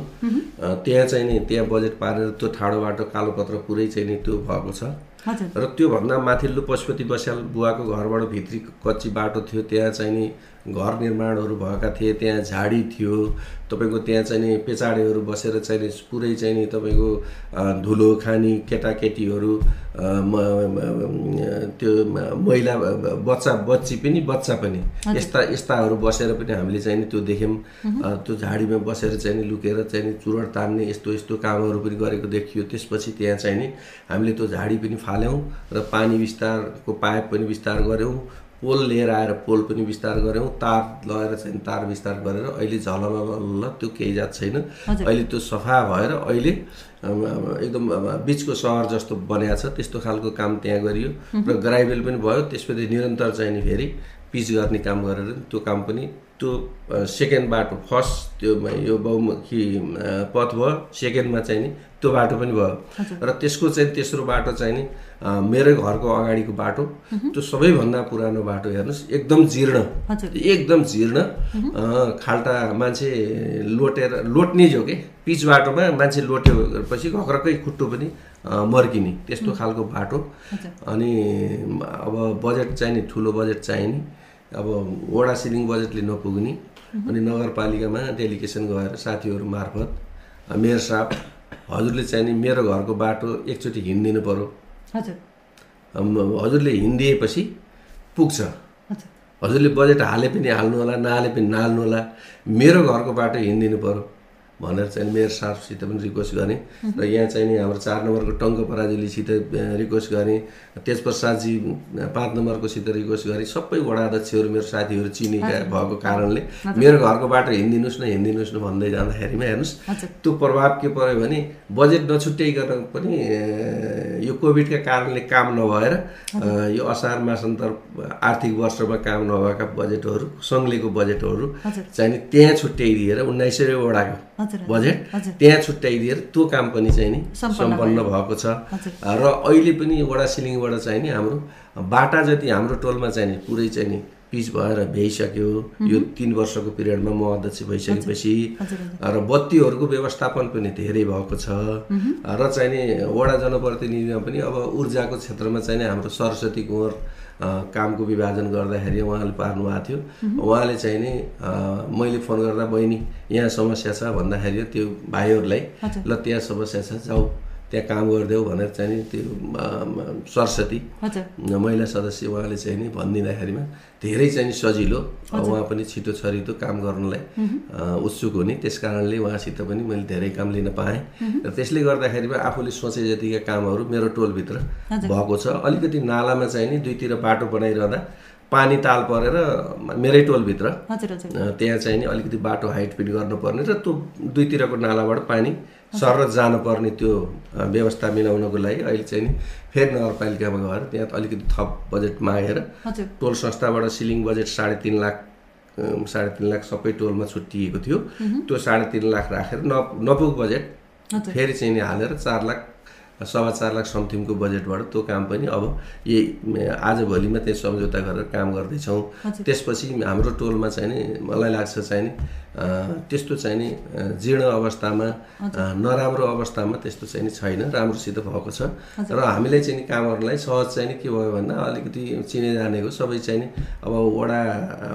त्यहाँ चाहिँ नि त्यहाँ बजेट पारेर त्यो ठाडो बाटो कालोपत्र पुरै चाहिँ नि त्यो भएको छ। र त्योभन्दा माथिल्लो पशुपति बस्याल बुवाको घरबाट भित्री कच्ची बाटो थियो त्यहाँ चाहिँ नि घर निर्माणहरू भएका थिए त्यहाँ झाडी थियो तपाईँको त्यहाँ चाहिँ नि पेचाडेहरू बसेर चाहिँ नि पुरै चाहिँ नि तपाईँको धुलो खानी केटाकेटीहरू त्यो महिला बच्चा बच्ची पनि बच्चा पनि। यस्ता यस्ताहरू बसेर पनि हामीले चाहिँ नि त्यो देख्यौँ। त्यो झाडीमा बसेर चाहिँ नि लुकेर चाहिँ नि चुरण तान्ने यस्तो यस्तो कामहरू पनि गरेको देखियो। त्यसपछि त्यहाँ चाहिँ नि हामीले त्यो झाडी पनि फाल्यौँ र पानी विस्तारको पाइप पनि विस्तार गऱ्यौँ। पोल लिएर आएर पोल पनि विस्तार गऱ्यौँ तार लगाएर चाहिँ तार विस्तार गरेर अहिले झलमल त्यो केही जात छैन। अहिले त्यो सफा भएर अहिले एकदम बिचको सहर जस्तो बनिएको छ त्यस्तो खालको काम त्यहाँ गरियो। र ग्राइबेल पनि भयो त्यसपछि निरन्तर चाहिँ नि फेरि पिच गर्ने काम गरेर त्यो काम पनि त्यो सेकेन्ड बाटो फर्स्ट त्यो यो बहुमुखी पथ भयो सेकेन्डमा चाहिँ नि त्यो बाटो पनि भयो। र त्यसको चाहिँ तेस्रो बाटो चाहिँ नि मेरै घरको अगाडिको बाटो। त्यो सबैभन्दा पुरानो बाटो हेर्नुहोस् एकदम जीर्ण। एकदम जीर्ण। खाल्टा मान्छे लोटेर लोट्ने जो के पिच बाटोमा मान्छे लोटेपछि घक्रकै खुट्टो पनि मर्किने त्यस्तो खालको बाटो। अनि अब बजेट चाहिने ठुलो बजेट चाहिने अब वडा सिलिङ बजेटले नपुग्ने अनि नगरपालिकामा डेलिगेसन गएर साथीहरू मार्फत मेयर साहब हजुरले चाहिँ नि मेरो घरको बाटो एकचोटि हिँडिदिनु पऱ्यो हजुरले हिँडिदिएपछि पुग्छ। हजुरले बजेट हाले पनि हाल्नु होला नहाले पनि नहाल्नु होला। मेरो घरको बाटो हिँडिदिनु पऱ्यो भनेर चाहिँ मेयर साहबसित पनि रिक्वेस्ट गरेँ र यहाँ चाहिँ नि हाम्रो चार नम्बरको टङ्क पराजुलीसित रिक्वेस्ट गरेँ तेजप्रसादजी पाँच नम्बरकोसित रिक्वेस्ट गरेँ सबै वडा अध्यक्षहरू मेरो साथीहरू चिनेका भएको कारणले मेरो घरको बाटो हिँडिदिनुहोस् न हिँडिदिनुहोस् न भन्दै जाँदाखेरिमा हेर्नुहोस्। त्यो प्रभाव के पऱ्यो भने बजेट नछुट्याइकन पनि यो कोभिडका कारणले काम नभएर यो असार मासान्तर आर्थिक वर्षमा काम नभएका बजेटहरू सङ्घलेको बजेटहरू चाहिँ त्यहाँ छुट्याइदिएर उन्नाइस सय वडाको बजेट त्यहाँ छुट्याइदिएर त्यो काम पनि चाहिँ नि सम्पन्न भएको छ। र अहिले पनि वडा सिलिङबाट चाहिँ नि हाम्रो बाटा जति हाम्रो टोलमा चाहिँ नि पुरै चाहिँ नि पिच भएर भ्याइसक्यो। यो तिन वर्षको पिरियडमा म अध्यक्ष भइसकेपछि र बत्तीहरूको व्यवस्थापन पनि धेरै भएको छ। र चाहिँ नि वडा जनप्रतिनिधिमा पनि अब ऊर्जाको क्षेत्रमा चाहिँ नि हाम्रो सरस्वती कुँवर कामको विभाजन गर्दाखेरि उहाँले पार्नु भएको थियो उहाँले चाहिँ नि मैले फोन गर्दा बहिनी यहाँ समस्या छ भन्दाखेरि त्यो भाइहरूलाई ल त्यहाँ समस्या छ जाऊ। त्यहाँ काम गरिदेऊ भनेर चाहिँ नि त्यो सरस्वती महिला सदस्य उहाँले चाहिँ नि भनिदिँदाखेरिमा धेरै चाहिँ नि सजिलो उहाँ पनि छिटो छरितो काम गर्नलाई उत्सुक हुने। त्यस कारणले उहाँसित पनि मैले धेरै काम लिन पाएँ। र त्यसले गर्दाखेरिमा आफूले सोचे जतिका कामहरू मेरो टोलभित्र भएको छ। अलिकति नालामा चाहिँ नि दुईतिर बाटो बनाइरहँदा पानी ताल परेर मेरै टोलभित्र त्यहाँ चाहिँ नि अलिकति बाटो हाइट पनि गर्नुपर्ने र त्यो दुईतिरको नालाबाट पानी सर जानुपर्ने त्यो व्यवस्था मिलाउनको लागि अहिले चाहिँ नि फेरि नगरपालिकामा गएर त्यहाँ अलिकति थप बजेट मागेर टोल संस्थाबाट सिलिङ बजेट साढे तिन लाख साढे तिन लाख सबै टोलमा छुट्टिएको थियो। त्यो साढे तिन लाख राखेर न नपुग बजेट फेरि चाहिँ नि हालेर चार लाख सवा चार लाख समथिङको बजेटबाट त्यो काम पनि अब यही आजभोलिमा त्यही सम्झौता गरेर काम गर्दैछौँ। त्यसपछि हाम्रो टोलमा चाहिँ नि मलाई लाग्छ चाहिँ नि त्यस्तो चाहिँ नि जीर्ण अवस्थामा नराम्रो अवस्थामा त्यस्तो चाहिँ नि छैन राम्रोसित भएको छ। र हामीले चाहिँ नि कामहरूलाई सहज चाहिँ नि के भयो भन्दा अलिकति चिने जानेको सबै चाहिँ नि अब वडा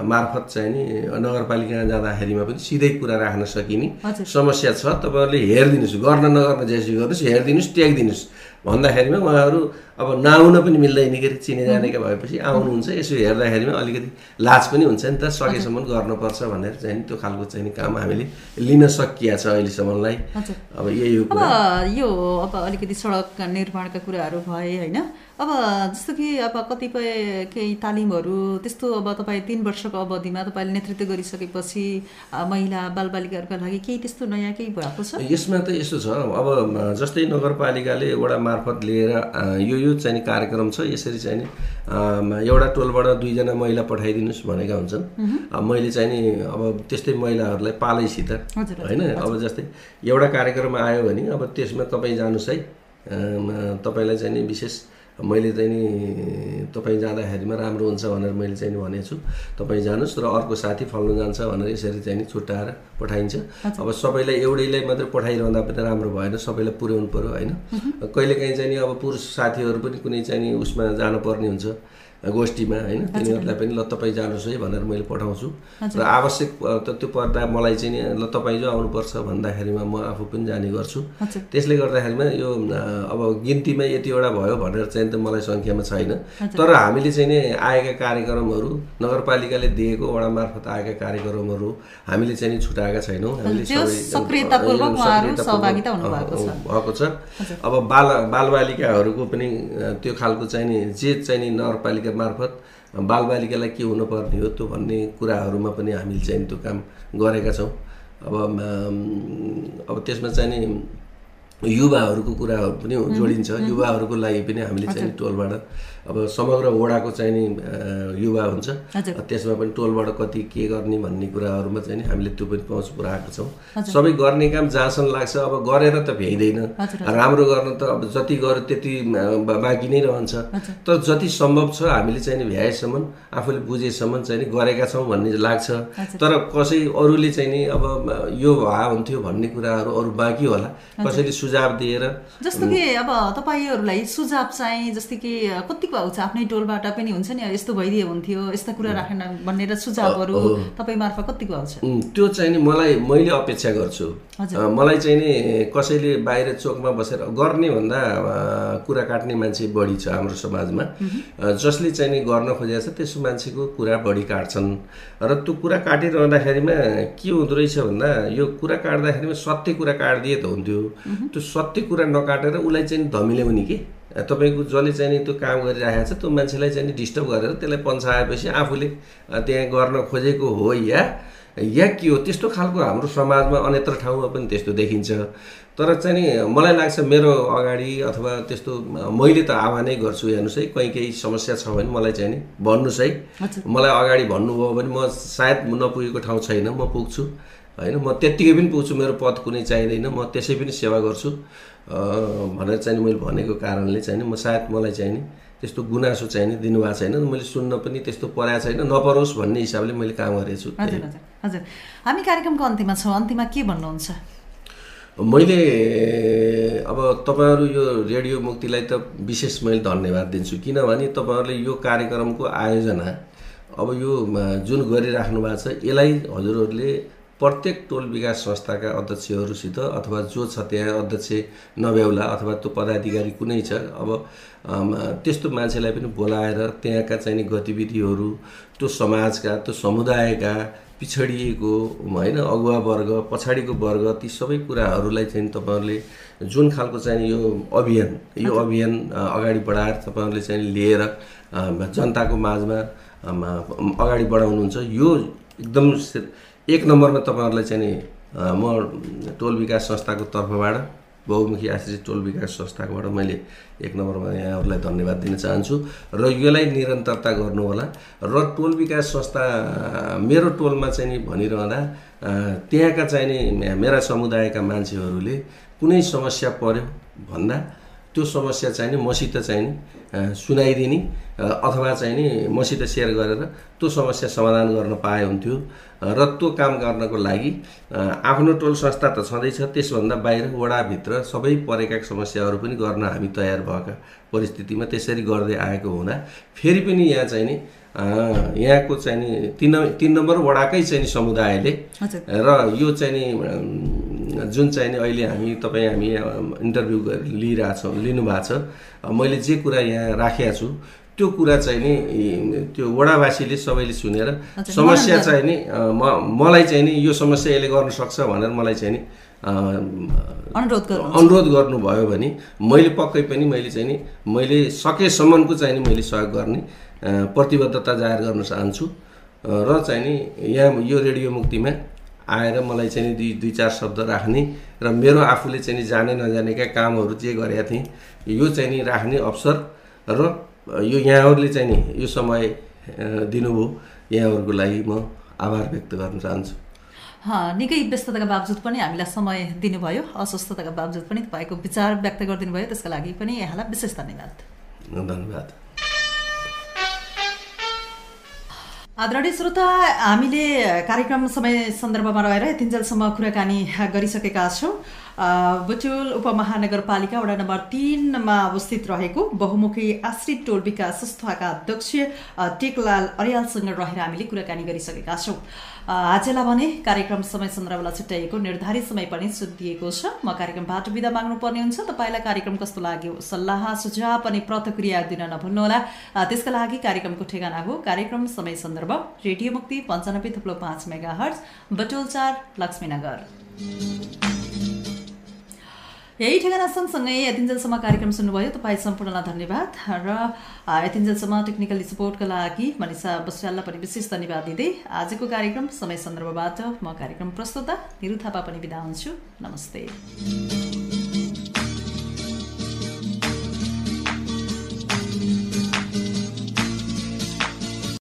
मार्फत चाहिँ नि नगरपालिका जाँदाखेरिमा पनि सिधै कुरा राख्न सकिने समस्या छ। तपाईँहरूले हेरिदिनुहोस् गर्न नगर्न जेसी गर्नुहोस् हेरिदिनुहोस् ट्यागिदिनुहोस्। भन्दाखेरिमा उहाँहरू अब नआउन पनि मिल्दैन के अरे चिने जानेका भएपछि आउनुहुन्छ यसो हेर्दाखेरिमा अलिकति लाज पनि हुन्छ नि त सकेसम्म गर्नुपर्छ भनेर चाहिँ त्यो खालको चाहिँ काम हामीले लिन सकिया छ अहिलेसम्मलाई। अब यही हो यो अब अलिकति सडक निर्माणका कुराहरू भए होइन अब जस्तो कि अब कतिपय केही तालिमहरू त्यस्तो अब तपाईँ तिन वर्षको अवधिमा तपाईँले नेतृत्व गरिसकेपछि महिला बालबालिकाहरूका लागि केही त्यस्तो नयाँ केही भएको छ? यसमा त यस्तो छ। अब जस्तै नगरपालिकाले वडा मार्फत लिएर यो यो चाहिँ कार्यक्रम छ यसरी चाहिँ नि एउटा टोलबाट दुईजना महिला पठाइदिनुहोस् भनेका हुन्छन्। मैले चाहिँ नि अब त्यस्तै महिलाहरूलाई पालैसित होइन अब जस्तै एउटा कार्यक्रम आयो भने अब त्यसमा तपाईँ जानुहोस् है। तपाईँलाई चाहिँ नि विशेष मैले चाहिँ नि तपाईँ जाँदाखेरिमा राम्रो हुन्छ भनेर मैले चाहिँ नि भनेको छु तपाईँ जानुहोस् र अर्को साथी फल्नु जान्छ भनेर यसरी चाहिँ नि छुट्याएर पठाइन्छ। अब सबैलाई एउटैलाई मात्रै पठाइरहँदा पनि राम्रो भएन सबैलाई पुर्याउनु पऱ्यो होइन? कहिलेकाहीँ चाहिँ नि अब पुरुष साथीहरू पनि कुनै चाहिँ नि उसमा जानुपर्ने हुन्छ। गोष्ठीमा होइन? तिनीहरूलाई पनि ल तपाईँ जानुहोस् है भनेर मैले पठाउँछु। र आवश्यक त त्यो पर्दा मलाई चाहिँ नि ल तपाईँ जो आउनुपर्छ भन्दाखेरिमा म आफू पनि जाने गर्छु। त्यसले गर्दाखेरिमा यो अब गिन्तीमा यतिवटा भयो भनेर चाहिँ त मलाई सङ्ख्यामा छैन। तर हामीले चाहिँ नि आएका कार्यक्रमहरू नगरपालिकाले दिएको वडा मार्फत आएका कार्यक्रमहरू हामीले चाहिँ नि छुट्याएका छैनौँ। हामीले भएको छ। अब बाल बालबालिकाहरूको पनि त्यो खालको चाहिँ नि जे चाहिँ नि नगरपालिका मार्फत बालबालिकालाई के हुनुपर्ने हो त्यो भन्ने कुराहरूमा पनि हामीले चाहिँ त्यो काम गरेका छौँ। अब अब त्यसमा चाहिँ नि युवाहरूको कुराहरू पनि जोडिन्छ। युवाहरूको लागि पनि हामीले चाहिँ टोलबाट अब समग्र वडाको चाहिँ नि युवा हुन्छ। त्यसमा पनि टोलबाट कति के गर्ने भन्ने कुराहरूमा चाहिँ नि हामीले त्यो पनि पहुँच पुऱ्याएको छौँ। सबै गर्ने काम जहाँसम्म लाग्छ अब गरेर त भ्याइँदैन। राम्रो गर्न त अब जति गर्यो त्यति बाँकी नै रहन्छ। तर जति सम्भव छ हामीले चाहिँ नि भ्याएसम्म आफूले बुझेसम्म चाहिँ नि गरेका छौँ भन्ने लाग्छ। तर कसै अरूले चाहिँ नि अब यो भए हुन्थ्यो भन्ने कुराहरू अरू बाँकी होला। कसैले सुझाव दिएर जस्तो कि अब तपाईँहरूलाई सुझाव चाहिँ जस्तै कि कतिको आउँछ आफ्नै टोलबाट पनि हुन्छ नि यस्तो भइदियो हुन्थ्यो यस्ता कुरा राखेन भनेर सुझावहरू तपाईँ मार्फत कतिको आउँछ त्यो चाहिँ नि मलाई मैले अपेक्षा गर्छु। मलाई चाहिँ नि कसैले बाहिर चोकमा बसेर गर्ने भन्दा कुरा काट्ने मान्छे बढी छ हाम्रो समाजमा। जसले चाहिँ नि गर्न खोजेको छ त्यसो मान्छेको कुरा बढी काट्छन्। र त्यो कुरा काटिरहँदाखेरिमा के हुँदो रहेछ भन्दा यो कुरा काट्दाखेरिमा सत्य कुरा काटिदिए त हुन्थ्यो। त्यो सत्य कुरा नकाटेर उसलाई चाहिँ धमिल्याउने कि? तपाईँको जसले चाहिँ नि त्यो काम गरिरहेको छ त्यो मान्छेलाई चाहिँ नि डिस्टर्ब गरेर त्यसलाई पन्छाएपछि आफूले त्यहाँ गर्न खोजेको हो या या के हो? त्यस्तो खालको हाम्रो समाजमा अन्यत्र ठाउँमा पनि त्यस्तो देखिन्छ। तर चाहिँ नि मलाई लाग्छ मेरो अगाडि अथवा त्यस्तो मैले त आह्वानै गर्छु हेर्नुहोस् है कहीँ केही समस्या छ भने मलाई चाहिँ नि भन्नुहोस् है। मलाई अगाडि भन्नुभयो भने म सायद नपुगेको ठाउँ छैन म पुग्छु होइन? म त्यत्तिकै पनि पुग्छु मेरो पद कुनै चाहिँदैन म त्यसै पनि सेवा गर्छु। भनेर चाहिँ मैले भनेको कारणले चाहिँ म सायद मलाई चाहिँ नि त्यस्तो गुनासो चाहिँ नि दिनुभएको छैन मैले सुन्न पनि त्यस्तो पराएको छैन। नपरोस् भन्ने हिसाबले मैले काम गरेको छु। हजुर हजुर हामी कार्यक्रमको अन्तिममा छौँ। अन्तिममा के भन्नुहुन्छ? मैले अब तपाईँहरू यो रेडियो मुक्तिलाई त विशेष मैले धन्यवाद दिन्छु। किनभने तपाईँहरूले यो कार्यक्रमको आयोजना अब यो जुन गरिराख्नु भएको छ यसलाई हजुरहरूले प्रत्येक टोल विकास संस्थाका अध्यक्षहरूसित अथवा जो छ त्यहाँ अध्यक्ष नभ्याउला अथवा त्यो पदाधिकारी कुनै छ अब त्यस्तो मान्छेलाई पनि बोलाएर त्यहाँका चाहिने गतिविधिहरू त्यो समाजका त्यो समुदायका पिछडिएको होइन अगुवा वर्ग पछाडिको वर्ग ती सबै कुराहरूलाई चाहिँ तपाईँहरूले जुन खालको चाहिँ यो अभियान यो अभियान अगाडि बढाएर तपाईँहरूले चाहिँ लिएर जनताको माझमा अगाडि बढाउनुहुन्छ यो एकदम एक नम्बरमा तपाईँहरूलाई चाहिँ नि म टोल विकास संस्थाको तर्फबाट बहुमुखी आश्रित टोल विकास संस्थाकोबाट मैले एक नम्बरमा यहाँहरूलाई धन्यवाद दिन चाहन्छु र यसलाई निरन्तरता गर्नुहोला र टोल विकास संस्था मेरो टोलमा चाहिँ नि भनिरहँदा त्यहाँका चाहिँ नि मेरा समुदायका मान्छेहरूले कुनै समस्या पर्यो भन्दा त्यो समस्या चाहिँ नि मसित चाहिँ नि सुनाइदिने अथवा चाहिँ नि मसित सेयर गरेर त्यो समस्या समाधान गर्न पाए हुन्थ्यो। र त्यो काम गर्नको लागि आफ्नो टोल संस्था त छँदैछ त्यसभन्दा बाहिर वडाभित्र सबै परेका समस्याहरू पनि गर्न हामी तयार भएका परिस्थितिमा त्यसरी गर्दै आएको हुँदा फेरि पनि यहाँ चाहिँ नि यहाँको चाहिँ नि तिन तिन नम्बर वडाकै चाहिँ नि समुदायले र यो चाहिँ नि जुन चाहिँ नि अहिले हामी तपाईँ हामी इन्टरभ्यू लिइरहेछौँ लिनुभएको छ मैले जे कुरा यहाँ राखेको छु त्यो कुरा चाहिँ नि त्यो वडावासीले सबैले सुनेर समस्या चाहिँ नि म मलाई चाहिँ नि यो समस्या यसले गर्न सक्छ भनेर मलाई चाहिँ नि अनुरोध गर्नुभयो भने मैले पक्कै पनि मैले चाहिँ नि मैले सकेसम्मको चाहिँ नि मैले सहयोग गर्ने प्रतिबद्धता जाहेर गर्न चाहन्छु र चाहिँ नि यहाँ यो रेडियो मुक्तिमा आएर मलाई चाहिँ दुई दुई चार शब्द राख्ने र मेरो आफूले चाहिँ नि जाने नजानेका कामहरू जे गरेका थिएँ यो चाहिँ नि राख्ने अवसर र यो यहाँहरूले चाहिँ नि यो समय दिनुभयो। यहाँहरूको लागि म आभार व्यक्त गर्न चाहन्छु। निकै व्यस्तताका बावजुद पनि हामीलाई समय दिनुभयो। अस्वस्थताका बावजुद पनि तपाईँको विचार व्यक्त गरिदिनु भयो त्यसका लागि पनि यहाँलाई विशेष धन्यवाद। धन्यवाद। आदरणीय श्रोता हामीले कार्यक्रम समय सन्दर्भमा रहेर यतिन्जेलसम्म कुराकानी गरिसकेका छौँ। बुटोल उपमहानगरपालिका वडा नम्बर तिनमा अवस्थित रहेको बहुमुखी आश्रित टोल विकास संस्थाका अध्यक्ष टेकलाल अर्यालसँग रहेर हामीले कुराकानी गरिसकेका छौँ आजलाई भने कार्यक्रम समय सन्दर्भलाई छुट्याइएको निर्धारित समय पनि दिएको छ म कार्यक्रमबाट विदा माग्नुपर्ने हुन्छ तपाईँलाई कार्यक्रम कस्तो लाग्यो सल्लाह सुझाव अनि प्रतिक्रिया दिन नभुल्नुहोला त्यसका लागि कार्यक्रमको ठेगाना हो कार्यक्रम समय सन्दर्भ रेडियो मुक्ति पन्चानब्बे थुप्लो पाँच मेगा हर्स बटोल चार लक्ष्मीनगर यही ठेगाना सँगसँगै यतिन्जेलसम्म कार्यक्रम सुन्नुभयो। तपाईँ सम्पूर्णलाई धन्यवाद र यतिन्जेलसम्म टेक्निकल सपोर्टका लागि मनिषा बस्याललाई पनि विशेष धन्यवाद दिँदै आजको कार्यक्रम समय सन्दर्भबाट म कार्यक्रम प्रस्तुता निरु थापा पनि बिदा हुन्छु। नमस्ते।